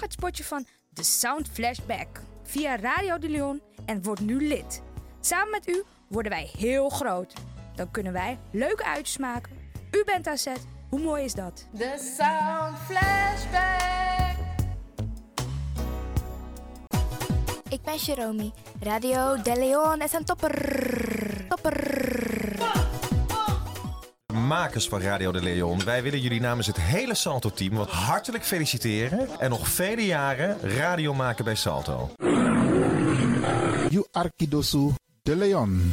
Volg het spotje van The Sound Flashback via Radio de Leon en word nu lid. Samen met u worden wij heel groot. Dan kunnen wij leuke uitjes maken. U bent aan zet. Hoe mooi is dat? The Sound Flashback. Ik ben Jerome. Radio De Leon is een topper. Topper. Makers van Radio de Leon, wij willen jullie namens het hele Salto-team wat hartelijk feliciteren en nog vele jaren radio maken bij Salto. You Arkidosu de Leon.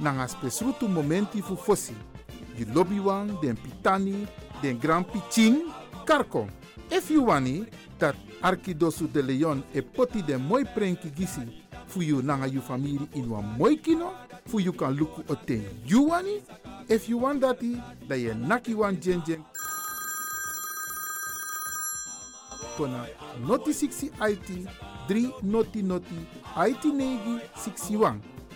nanga spesrutu momenti fu fosi. Wan, den pitani, den grand piching, karko. If you wani, dat Arkidosu de Leon e poti den moi prenki gisi fu you nanga you family in wan moi kino, fu you kan luku oten you wani. If you want dati, da ye naki wan jen jen noti 60 IT 3 noti noti IT negi 61.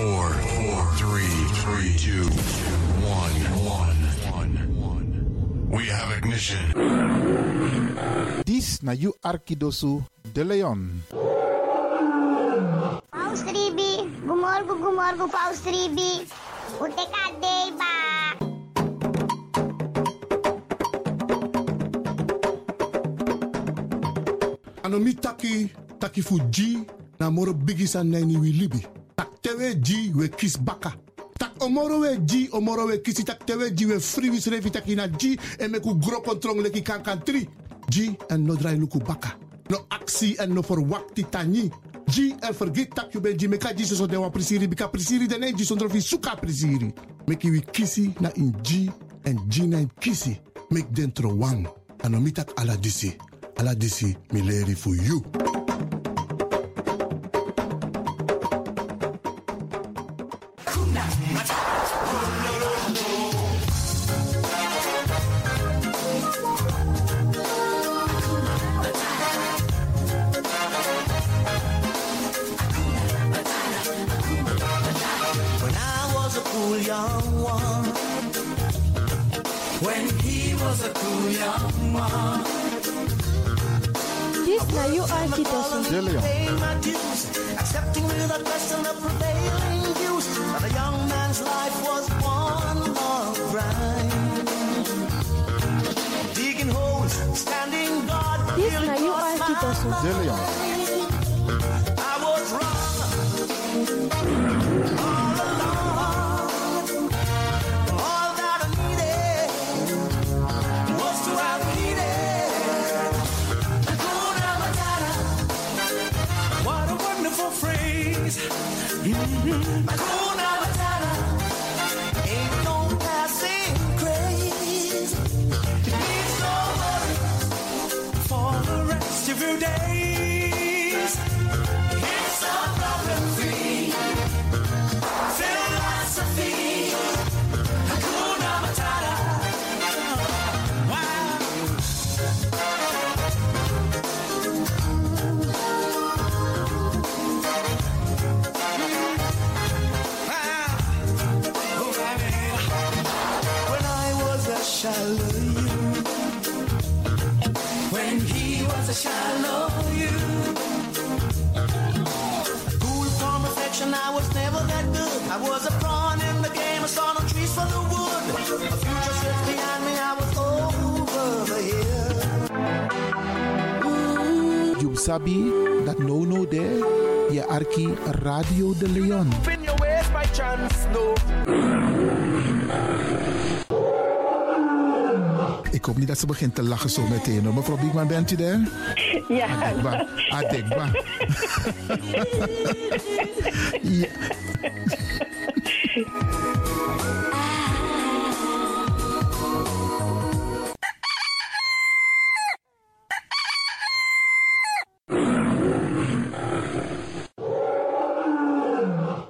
Four, four, three, three, two, one, one, one. We have ignition. Dis na you Arkidosu de Leon. Paus Ribi, gumorgo gumorgo Paus Ribi. Ute kadei ba. Anomi taki taki fu G na moro bigisa neni wi libi. Tak tewe G we kis baka. Tak omoro we G omoro we kisi tak tewe G we free wis revi taki na G e me ku gro kontrong leki kan kan tri. G en no drai luku baka. No actie en no verwakti tani. G en vergeet tak you ben G meka G so de wa prisiri bika prisiri de ne G sondro fi suka prisiri. Meki wi kisi na in G en G na in kisi. Mek dentro wang. Anomi tak ala disi. Ala disi mi leri fu you. Standing guard. This na you Archie De Leon. I was wrong. All along. All that I needed was to have needed. Hakuna Matata. What a wonderful phrase. Mhm. Trees for the wood. A future behind me, I was over the hill. You sabi that no no there, je arki Radio de Leon. In your ways by chance, no. Ik hoop niet dat ze begint te lachen zo meteen. hoor. Mevrouw Biekman, bent u daar? Ja. Adekba. Adekba. ja.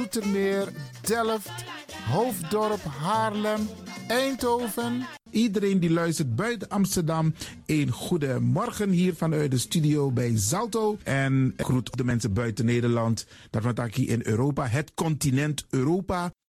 Zoetermeer, Delft, Hoofddorp, Haarlem, Eindhoven. Iedereen die luistert buiten Amsterdam, een goede morgen hier vanuit de studio bij Zalto. En groet de mensen buiten Nederland, dat wat in Europa, het continent Europa.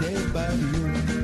de barrio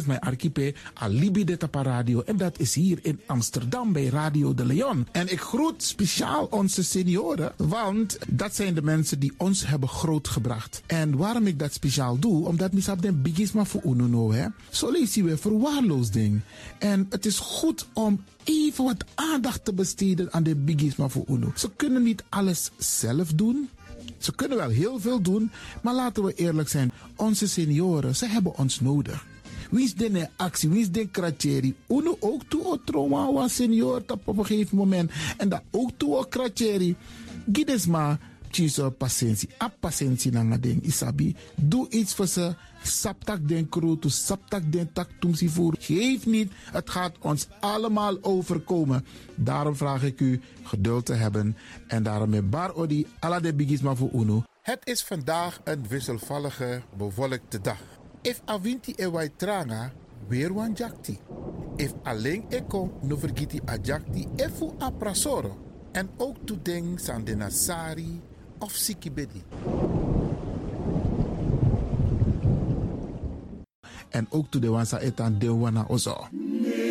mijn archipel Alibi de Radio. En dat is hier in Amsterdam bij Radio de Leon. En ik groet speciaal onze senioren, want dat zijn de mensen die ons hebben grootgebracht. En waarom ik dat speciaal doe, omdat misap den bigisma voor ununo, hè. Zo lezen we verwaarloosding. En het is goed om even wat aandacht te besteden aan de bigisma voor uno. Ze kunnen niet alles zelf doen. Ze kunnen wel heel veel doen, maar laten we eerlijk zijn. Onze senioren, ze hebben ons nodig. Wie is de actie? Wie is de kratjeri? Uno ook toe o trauma wa senior op een gegeven moment. En dat ook toe o kratjeri. Gides maar chiso patiëntie. A patiëntie na ding isabi. Doe iets voor ze. Saptak den kroto, saptak den tak tumsi voer. Geef niet, het gaat ons allemaal overkomen. Daarom vraag ik u geduld te hebben. En daarom met bar odi, ala de bigisma voor uno. Het is vandaag een wisselvallige, bewolkte dag. If avinti e wai tranga, weer wan jakti. If alleen eko, no vergiti a jakti efu a prasoro. En ook to ding san de nasari of sikibedi. En ook to de wansa etan de wana ozo. De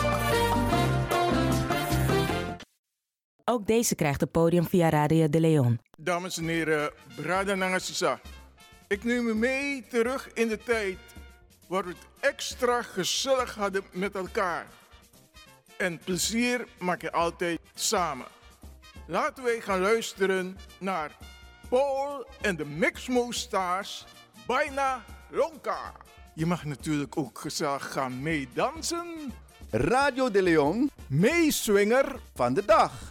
Ook deze krijgt het podium via Radio de Leon. Dames en heren, Brada Nangasisa. Ik neem u mee terug in de tijd waar we het extra gezellig hadden met elkaar. En plezier maak je altijd samen. Laten wij gaan luisteren naar Paul en de Mixmo Stars, bijna Lonka. Je mag natuurlijk ook gezellig gaan meedansen. Radio de Leon, meeswinger van de dag.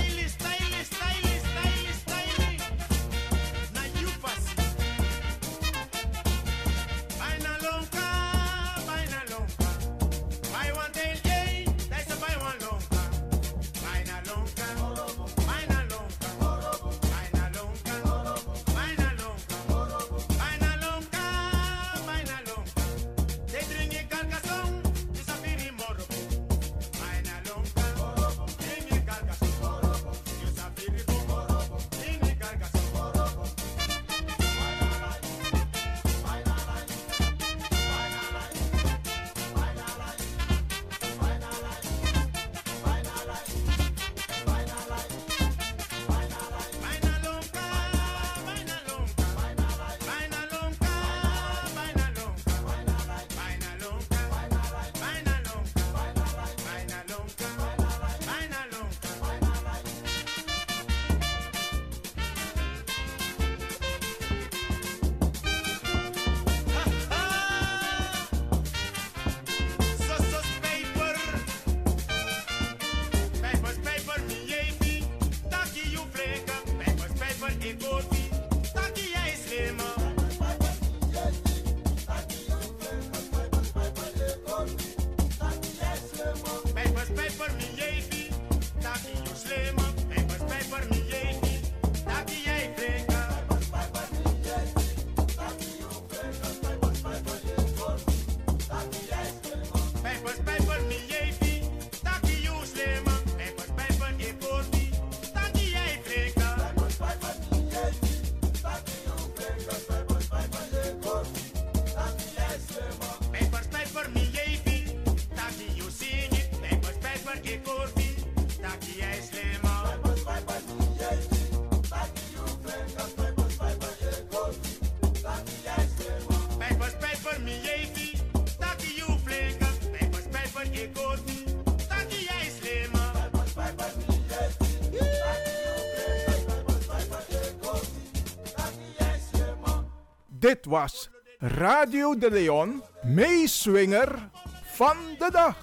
Dit was Radio de Leon, meeswinger van de dag.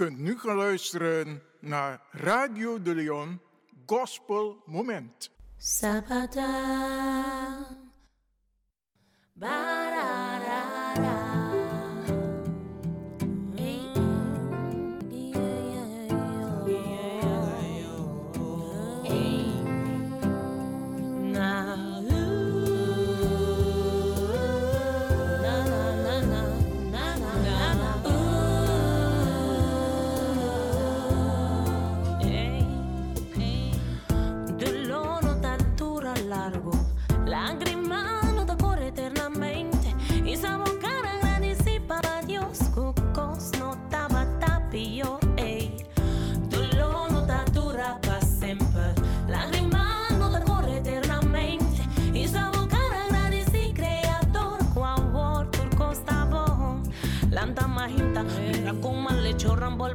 kunt nu gaan luisteren naar Radio de Leon Gospel Moment. Sabata, barara.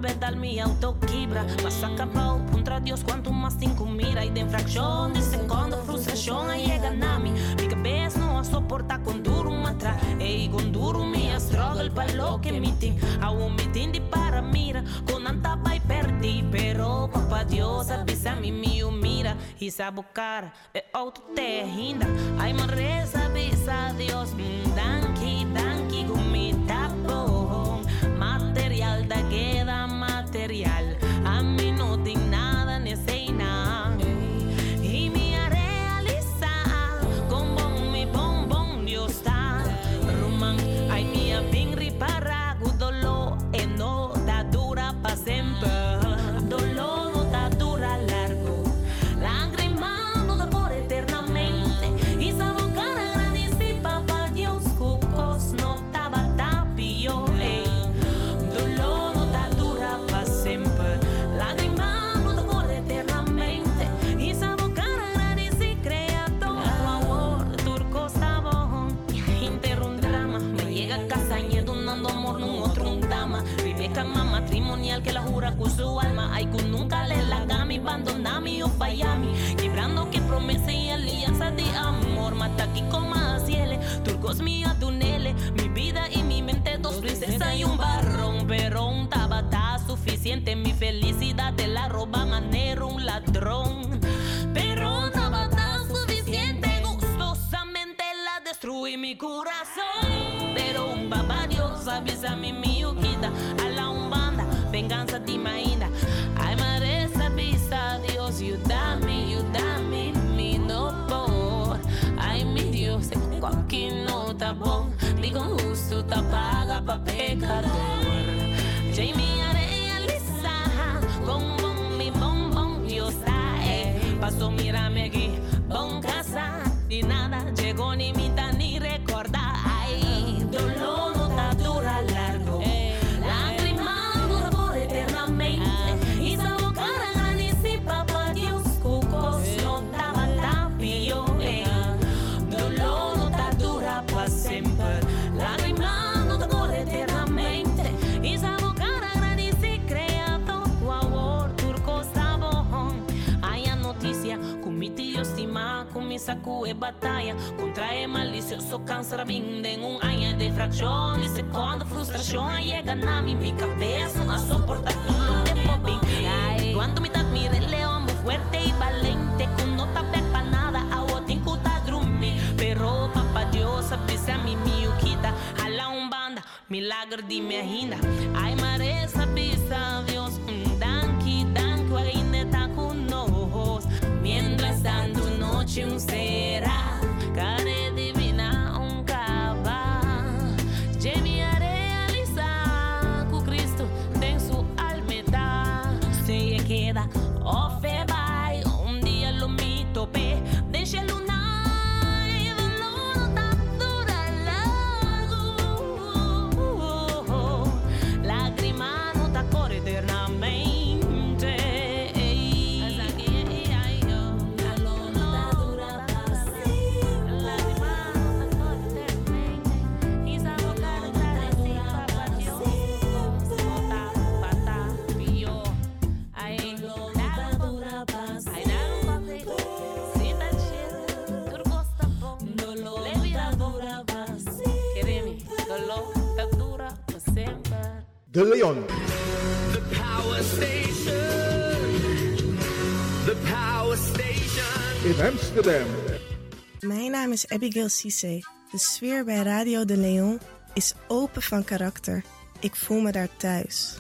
pedal mi auto quibra. Mas acabou contra Deus quanto mais cinco mira E de infração, de segunda frustração aí chega na mim Minha cabeça não a suporta com duro matra. E com duro me struggle para lo que me tem A um me tem de para mira. Com anta vai perdi Pero papá Deus avisa me me mira. E sabe cara eh, é outro terrinda Ai mas reza avisa Deus mm, Danke, danke comigo material. sacude batalla Contrae malicioso cáncer, minden un año de fracción. Dice cuando frustración llegan a mí Mi cabeza no soporta lo de mobbing Cuando me admire león muy fuerte y valiente Con nota para nada, agua tincuta drumi Pero papá Dios avisa mi miuquita Jala un banda, milagro de mi agenda Ay, maresa I'm saying. De Leon. The Power Station. The Power Station. In Amsterdam. Mijn naam is Abigail Cisse. De sfeer bij Radio De Leon is open van karakter. Ik voel me daar thuis.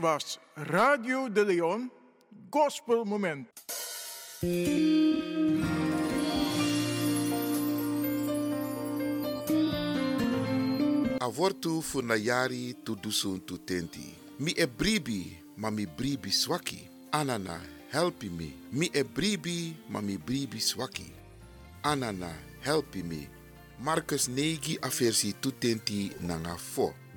Was Radio de Leon, Gospel Moment. Avortu funayari tu dusun tu. Mi e bribi, ma mi bribi swaki. Anana, helpi me. Mi e bribi, ma mi bribi swaki. Anana, helpi me. Marcus Negi aversi tutenti nanga for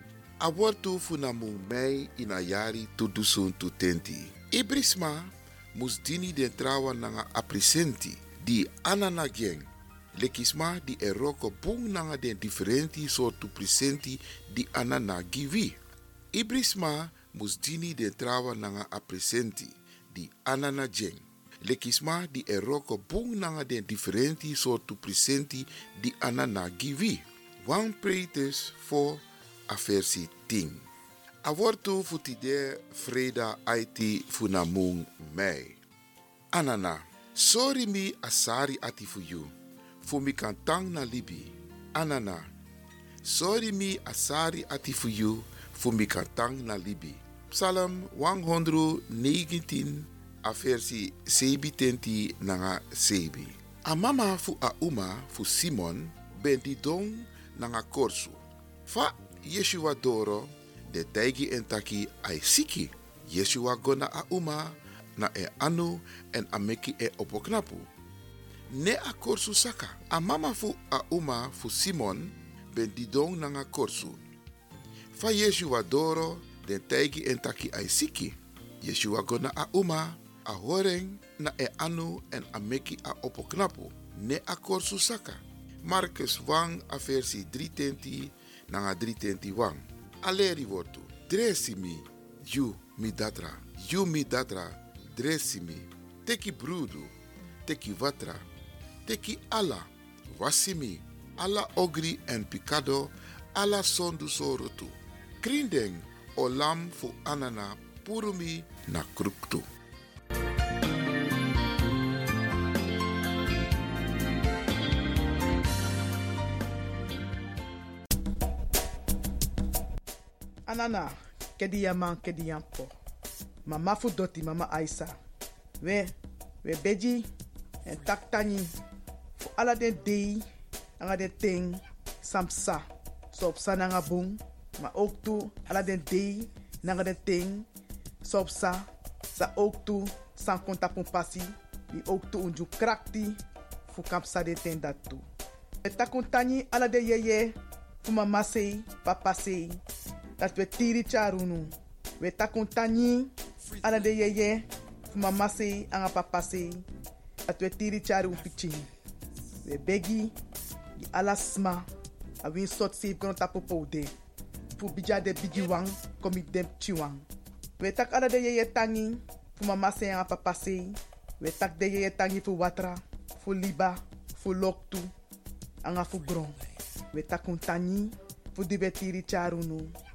awortu funamu mei inayari tudusun tutenti. Ibrisma musdini den trawa nanga apresenti di anana geng. Lekisma di eroko bung nanga den differenti sortu presenti di ananagivi. Ibrisma musdini den trawa nanga apresenti di ananagen. Lekisma di eroko bung nanga den differenti sortu presenti di ananagivi. Wang pretes voor a versi ting. A wortu futide freda aiti funamung mei. Anana, sorry mi asari ati fu you. Fu mi kan tang na libi. Anana, sorry mi asari ati fu you. Fu mi kan tang na libi. Psalm 119 a versi tenti nanga sebi. A mama fu a uma fu Simon benti dong nanga korsu. Fa Yeshua doro de taigi en taki ai siki. Yeshua gona a uma na e anu en ameki e opoknapu. Ne a korsu. A mama fu a uma fu Simon ben didong nanga korsu. Fa Yeshua doro de taigi en taki ai siki. Yeshua gona a uma a horeng na e anu en ameki a opoknapu. Ne a korsu. Marcus wang a versi 320 nanga 320 wang. Aleri wortu. Dresi mi, you mi datra. You mi datra, dresi mi. Teki brudu, teki watra. Teki ala, wasimi. Ala ogri en picado, ala sondu sorotu. Krindeng, olam fu anana, purumi na kruktu. Anana, kedi yaman. Mama fu doti mama Aisa. We, we beji en taktani. Fu ala dei, ting, samsa. So op sa nanga bung, maar ook dei, nanga ting, so sa. Sa ook san konta pun pasi. Bi ook unju krakti, kapsa den ten dat toe. We takuntani ala de yeye, fu mama sei, papa sei dat we tiri charunu. We takuntani ala de yeye mama se anga papa se dat we tiri charu pichin. We begi di ala sma a win sot se kono tapo poude. Fu bija de bigi wang komi dem chiwang. We tak ala de yeye tangi fu mama se anga papa se. We tak de yeye tangi fu watra, fu liba, fu loktu, anga fu gron. We takuntani fu di we tiri charunu.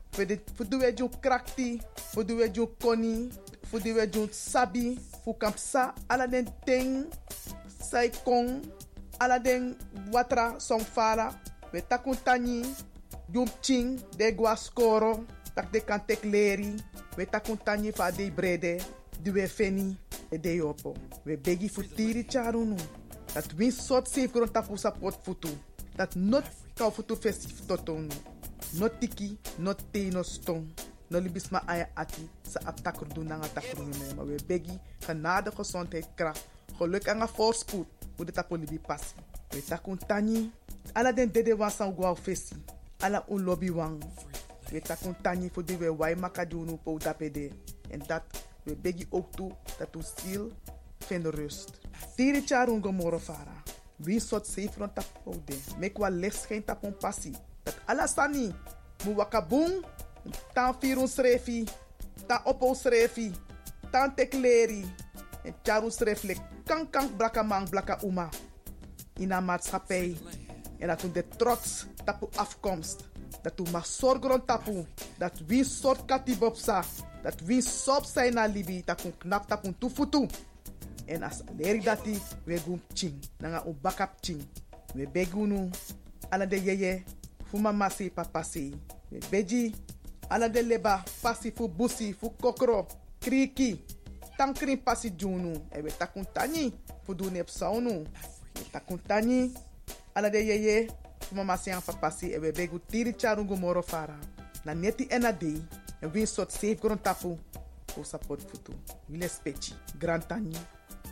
Fu duwe jun krakti, duwe jun koni, duwe jun sabi, kampsa, ala den ting, sai kong, ala den watra som fara, we takun tani, jun ching, de gwa skoro, tak de kan tek leri, we takun tani fa de brede, duwe feni, e de yopo. We begi fu tiri charunu, dat win sot safe tapu sapot futu, dat not kau futu festif totonu. No tiki, no te, no stong. No libis ma aya ati sa ap takru doen nanga takru me. Maar we begi genade gezondheid kracht. Geluk en voorspoed. Hoe de tapo libi passi. We takun tani. Ala den dede wan san gwa fesi. Ala un lobby wang. We takun tani voor die we wai makadunu po tapede. En dat we begi ook toe dat u ziel vindt rust. Tiri charun gomoro fara. Wie soort zeefron tapo de. Mek wa licht geen tapon passi. Dat alasani. Mu wakabung. Tan firun srefi. Tan opo srefi. Tan tekleri. En charu sreflek. Kan kan blaka man blaka uma. In een maatschappij. En dat de trots tapu afkomst. Dat u mag zorgen tapu. Dat wie soort katibopsa. Dat wie sop zijn na libi. Dat u knap tapu tufutu. En as leri dati. We ching. Nanga u bakap ching. We begunu. Ala de yeye. Fu mama se papa se. We beji. Ala de leba. Pasi fu busi. Fu kokro. Kriki. Tankrin pasi junu. E we takun tani. Fu du nep saunu. We takun tani. Ala de yeye. Fu mama se an papa se. E we begu tiri charungu moro fara. Na neti ena dei. En win sot safe gron tapu. Fu support futu. Wile spechi. Grand tani.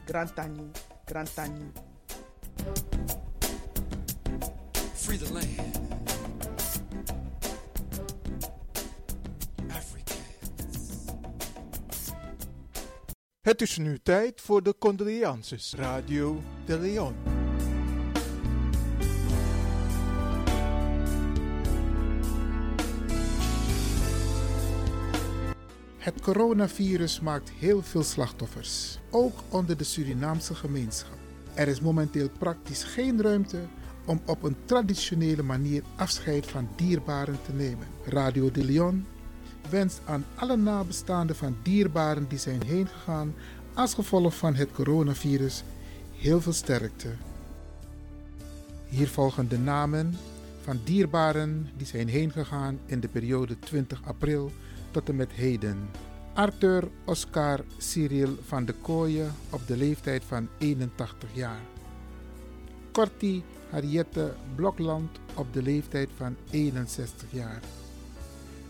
Grand tani. Grand tani. free the land. Het is nu tijd voor de condolences Radio de Leon. Het coronavirus maakt heel veel slachtoffers, ook onder de Surinaamse gemeenschap. Er is momenteel praktisch geen ruimte om op een traditionele manier afscheid van dierbaren te nemen. Radio de Leon wenst aan alle nabestaanden van dierbaren die zijn heengegaan als gevolg van het coronavirus heel veel sterkte. Hier volgen de namen van dierbaren die zijn heengegaan in de periode 20 april tot en met heden. Arthur Oscar Cyril van de Kooijen op de leeftijd van 81 jaar. Corti Harriette Blokland op de leeftijd van 61 jaar.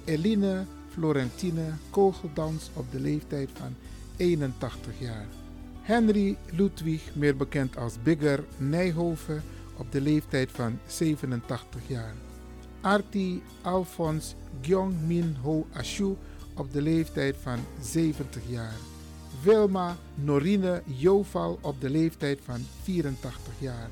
Eline Florentine Kogeldans op de leeftijd van 81 jaar. Henry Ludwig, meer bekend als Bigger Nijhoven, op de leeftijd van 87 jaar. Arti Alphonse Gyong Min Ho Ashu op de leeftijd van 70 jaar. Wilma Norine Joval op de leeftijd van 84 jaar.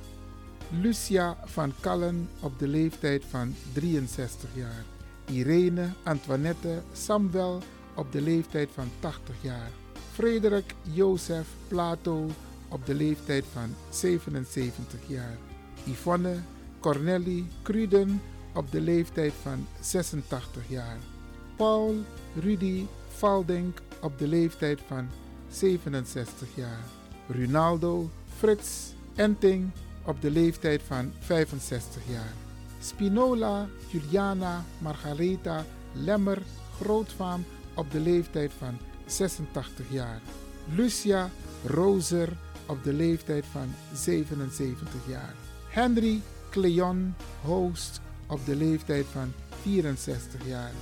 Lucia van Kallen op de leeftijd van 63 jaar. Irene Antoinette Samuel op de leeftijd van 80 jaar. Frederik Jozef Plato op de leeftijd van 77 jaar. Yvonne Corneli Cruden op de leeftijd van 86 jaar. Paul Rudy Valdink op de leeftijd van 67 jaar. Ronaldo Frits Enting op de leeftijd van 65 jaar. Spinola Juliana Margaretha Lemmer Grootvaam op de leeftijd van 86 jaar. Lucia Roser op de leeftijd van 77 jaar. Henry Cleon Hoost op de leeftijd van 64 jaar.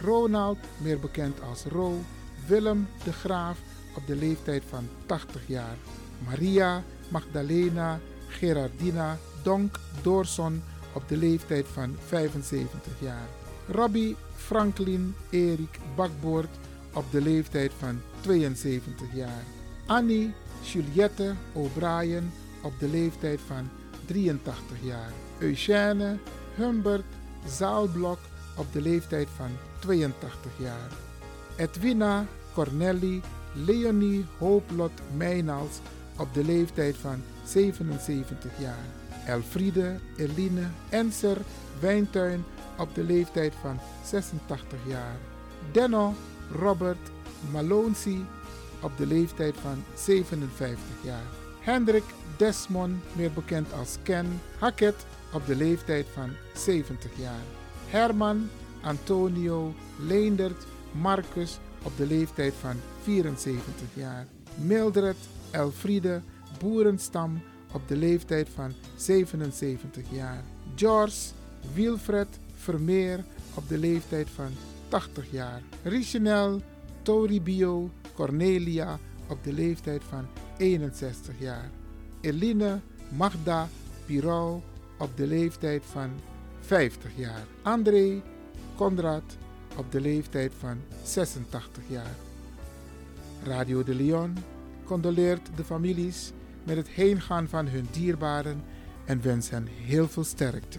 Ronald, meer bekend als Ro, Willem de Graaf op de leeftijd van 80 jaar. Maria Magdalena Gerardina Donk Doorson op de leeftijd van 75 jaar. Rabbi Franklin Erik Bakboord op de leeftijd van 72 jaar. Annie Juliette O'Brien op de leeftijd van 83 jaar. Eugène Humbert Zaalblok op de leeftijd van 82 jaar. Edwina Corneli Leonie Hooplot Meynals op de leeftijd van 77 jaar. Elfriede Eline Enser Wijntuin op de leeftijd van 86 jaar. Denno Robert Malonzi op de leeftijd van 57 jaar. Hendrik Desmond, meer bekend als Ken Hackett, op de leeftijd van 70 jaar. Herman Antonio Leendert Marcus op de leeftijd van 74 jaar. Mildred Elfriede Boerenstam op de leeftijd van 77 jaar. George Wilfred Vermeer op de leeftijd van 80 jaar. Richenel Toribio Cornelia op de leeftijd van 61 jaar. Eline Magda Pirou op de leeftijd van 50 jaar. André Conrad op de leeftijd van 86 jaar. Radio de Leon condoleert de families met het heengaan van hun dierbaren en wens hen heel veel sterkte.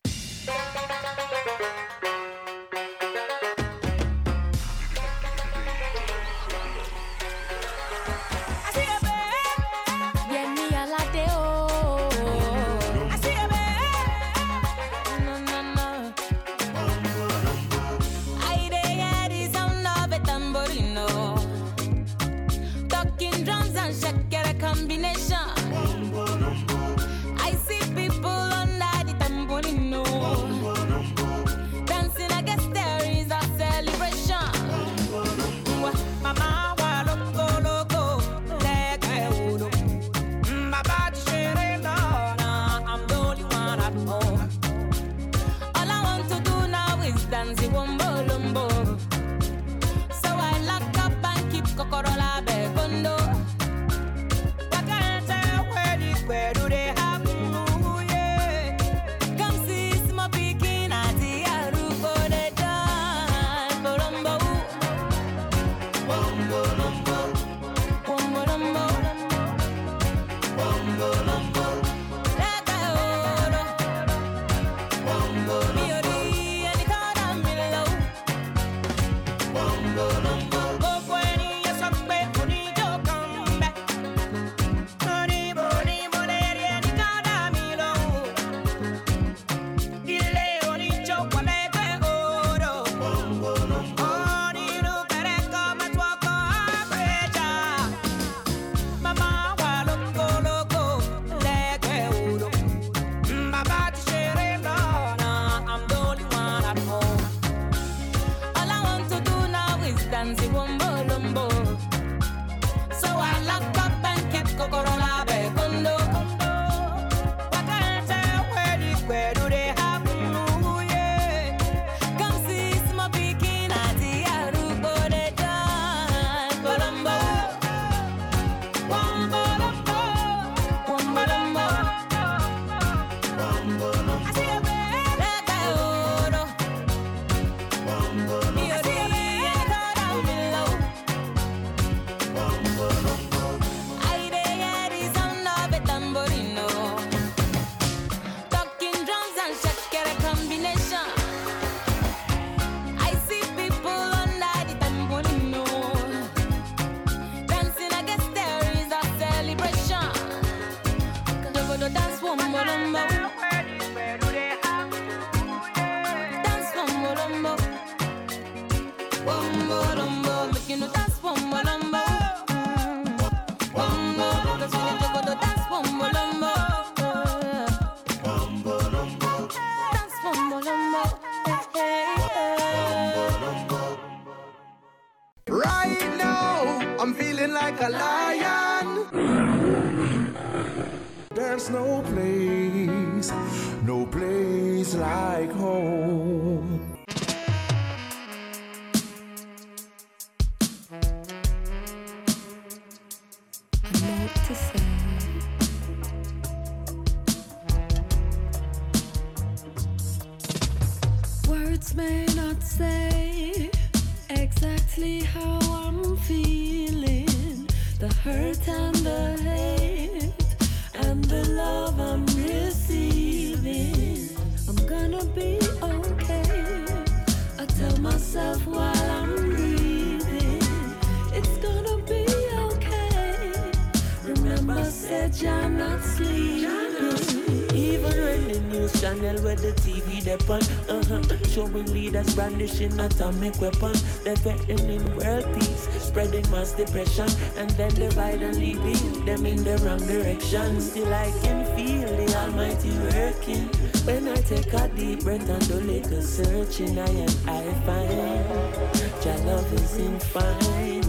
Make weapon, they threatening world peace, spreading mass depression, and then divide and leave them in the wrong direction. Still, I can feel the Almighty working. When I take a deep breath and do little searching, I am I find your love is infinite,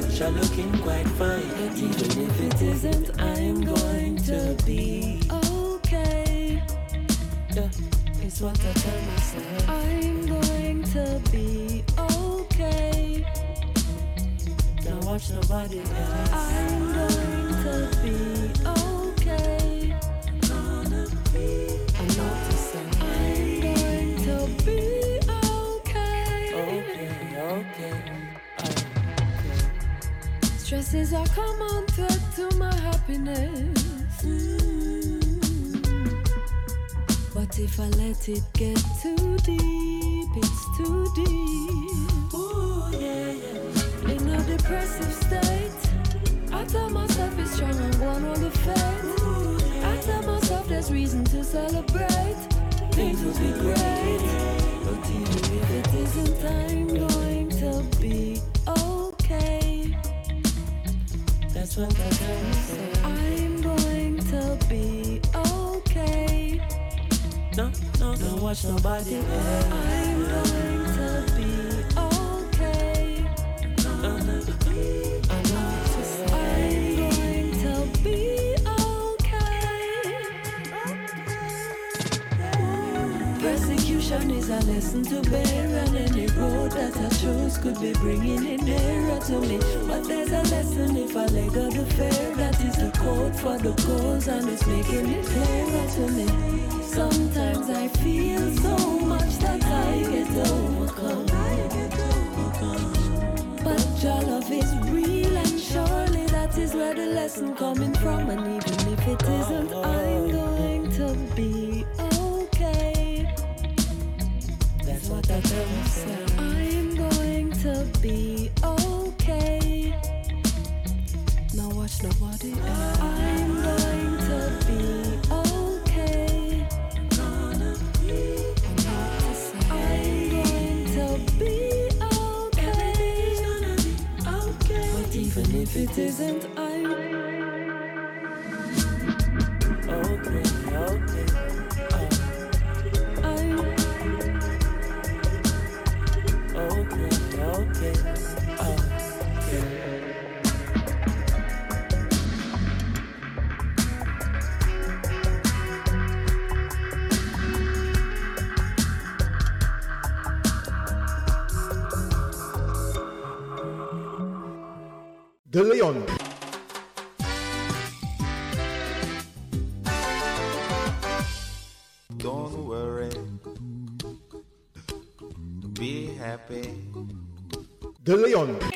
future looking quite fine. But even if it isn't, I'm going to be okay. Yeah, it's what I tell myself. I'm to be okay. Don't watch nobody else. I'm going to be okay. I'm gonna be okay. I'm going to be okay. Okay, okay. okay. Stresses are common threat to my happiness. Mm. What if I let it get too deep? it's too deep. Ooh, yeah, yeah. In a depressive state, I tell myself it's strong and one on the fate. I tell myself there's reason to celebrate. Things will be great. But even if it isn't, I'm going to be okay. That's what I gotta say. I'm going to be no, no, don't watch nobody else. I'm going to be okay. I'm going to be okay. Persecution is a lesson to bear, and any road that I choose could be bringing it nearer to me. But there's a lesson if I let go the fear that is the code for the cause, and it's making it clearer to me. Sometimes I feel so much that I get overcome. But your love is real, and surely that is where the lesson coming from. And even if it isn't, I'm going to be okay. That's what I tell myself. I'm going to be okay. Now watch nobody else. I'm going to be. if it isn't the Leon. Don't worry. Be happy. The Leon.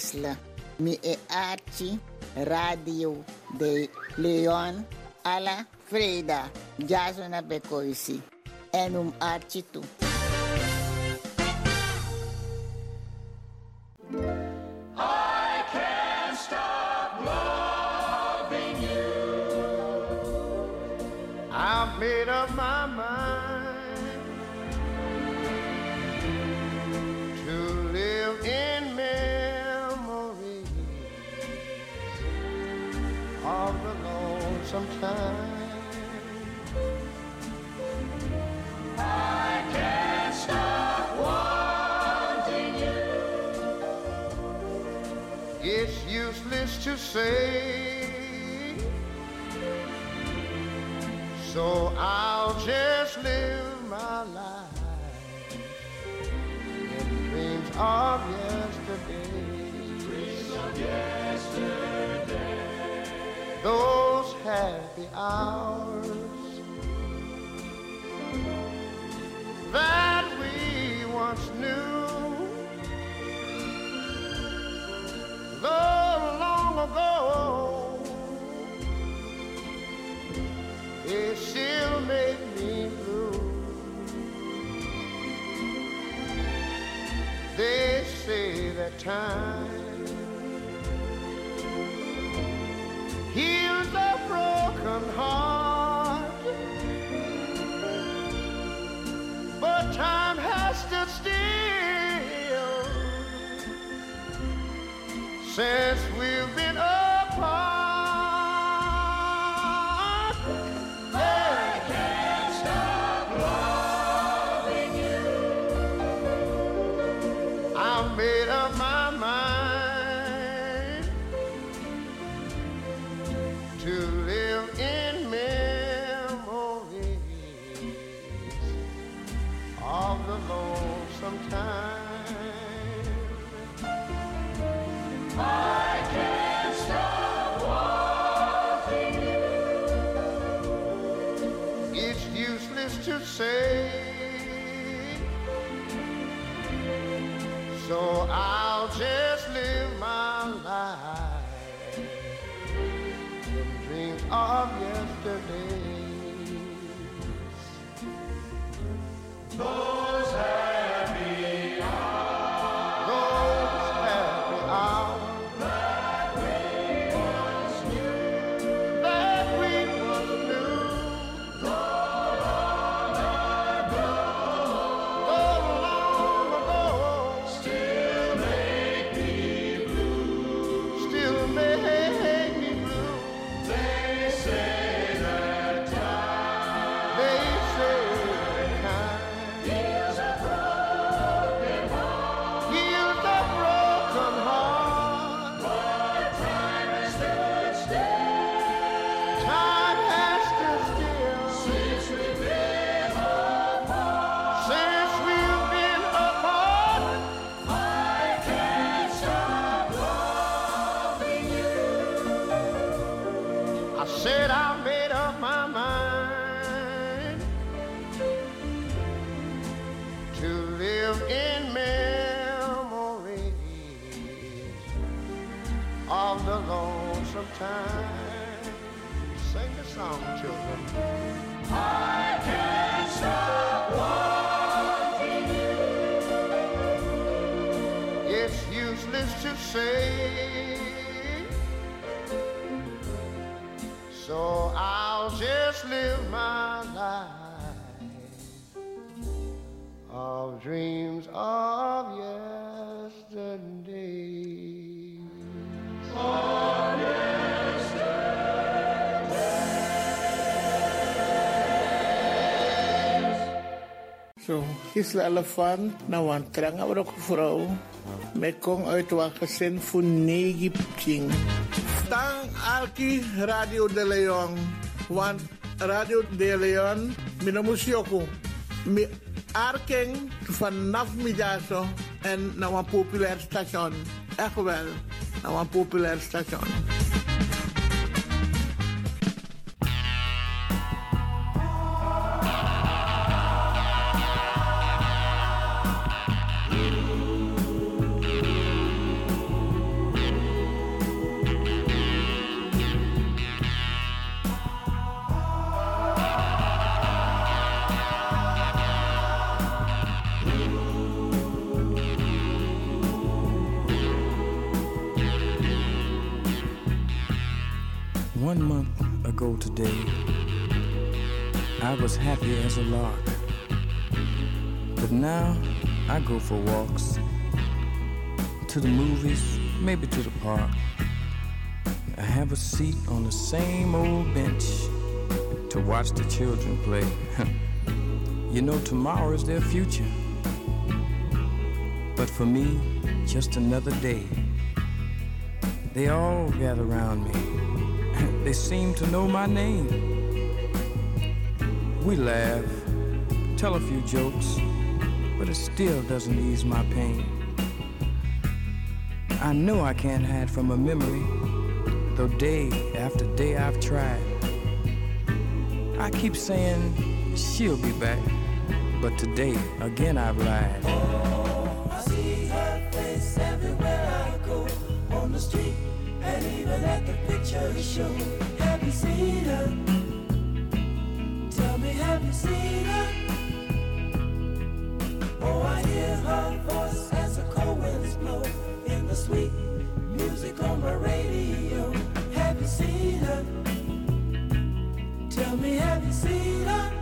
Tesla. Miaati Radio de Leon alla Freda, Jasona Becoisi, Enum Artitu. Made up my say. So I'll just live my life in dreams of yesterday. Dreams of yesterday. Those happy hours that we once knew. go. It still make me blue. They say that time heals a broken heart, but time has to steal since Zo, is de elefant, nou een trange ook vrouw. Met kom uit wat gezin voor negi ching. Tang Alki Radio de Leon. Want Radio de Leon, minamus yoko. Mi arking vanaf middago en naar een populair station. Echt wel, naar een populair station. A. But now I go for walks to the movies, maybe to the park. I have a seat on the same old bench to watch the children play. you know, tomorrow is their future. But for me, just another day. They all gather around me. They seem to know my name. We laugh, tell a few jokes, but it still doesn't ease my pain. I know I can't hide from a memory, though day after day I've tried. I keep saying she'll be back, but today again I've lied. Oh, I see her face everywhere I go on the street and even at the picture show. Have you seen her? Tell me, have you seen her?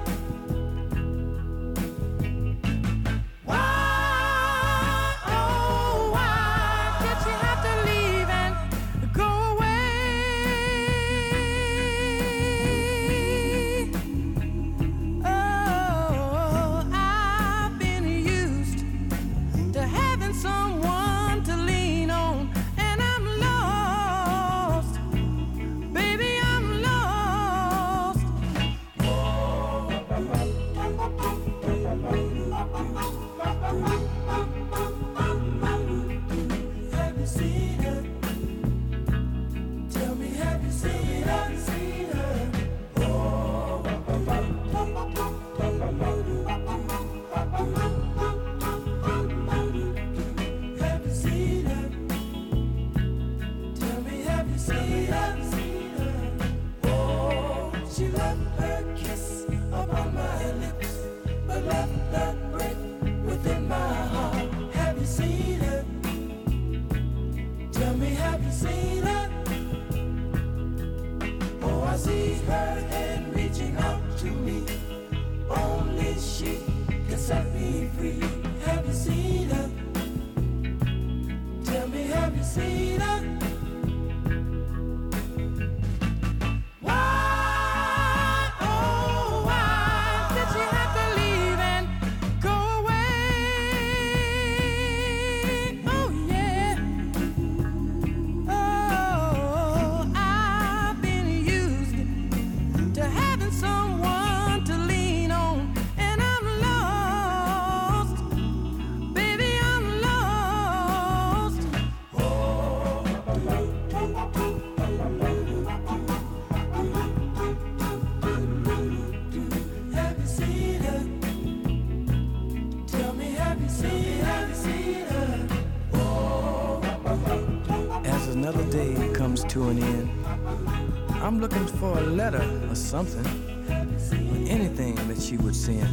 Or something, or anything that she would send.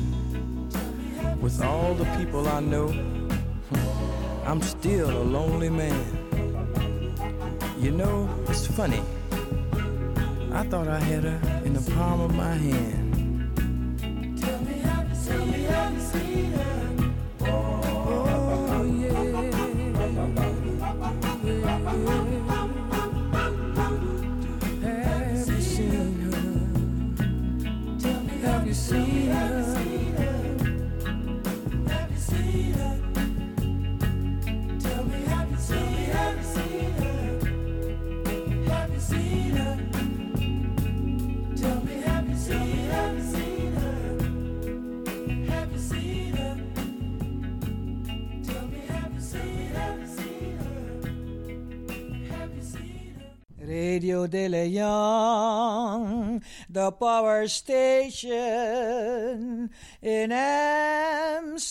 With all the people I know, hmm, I'm still a lonely man. You know, it's funny. I thought I had her in the palm of my hand. In Amsterdam.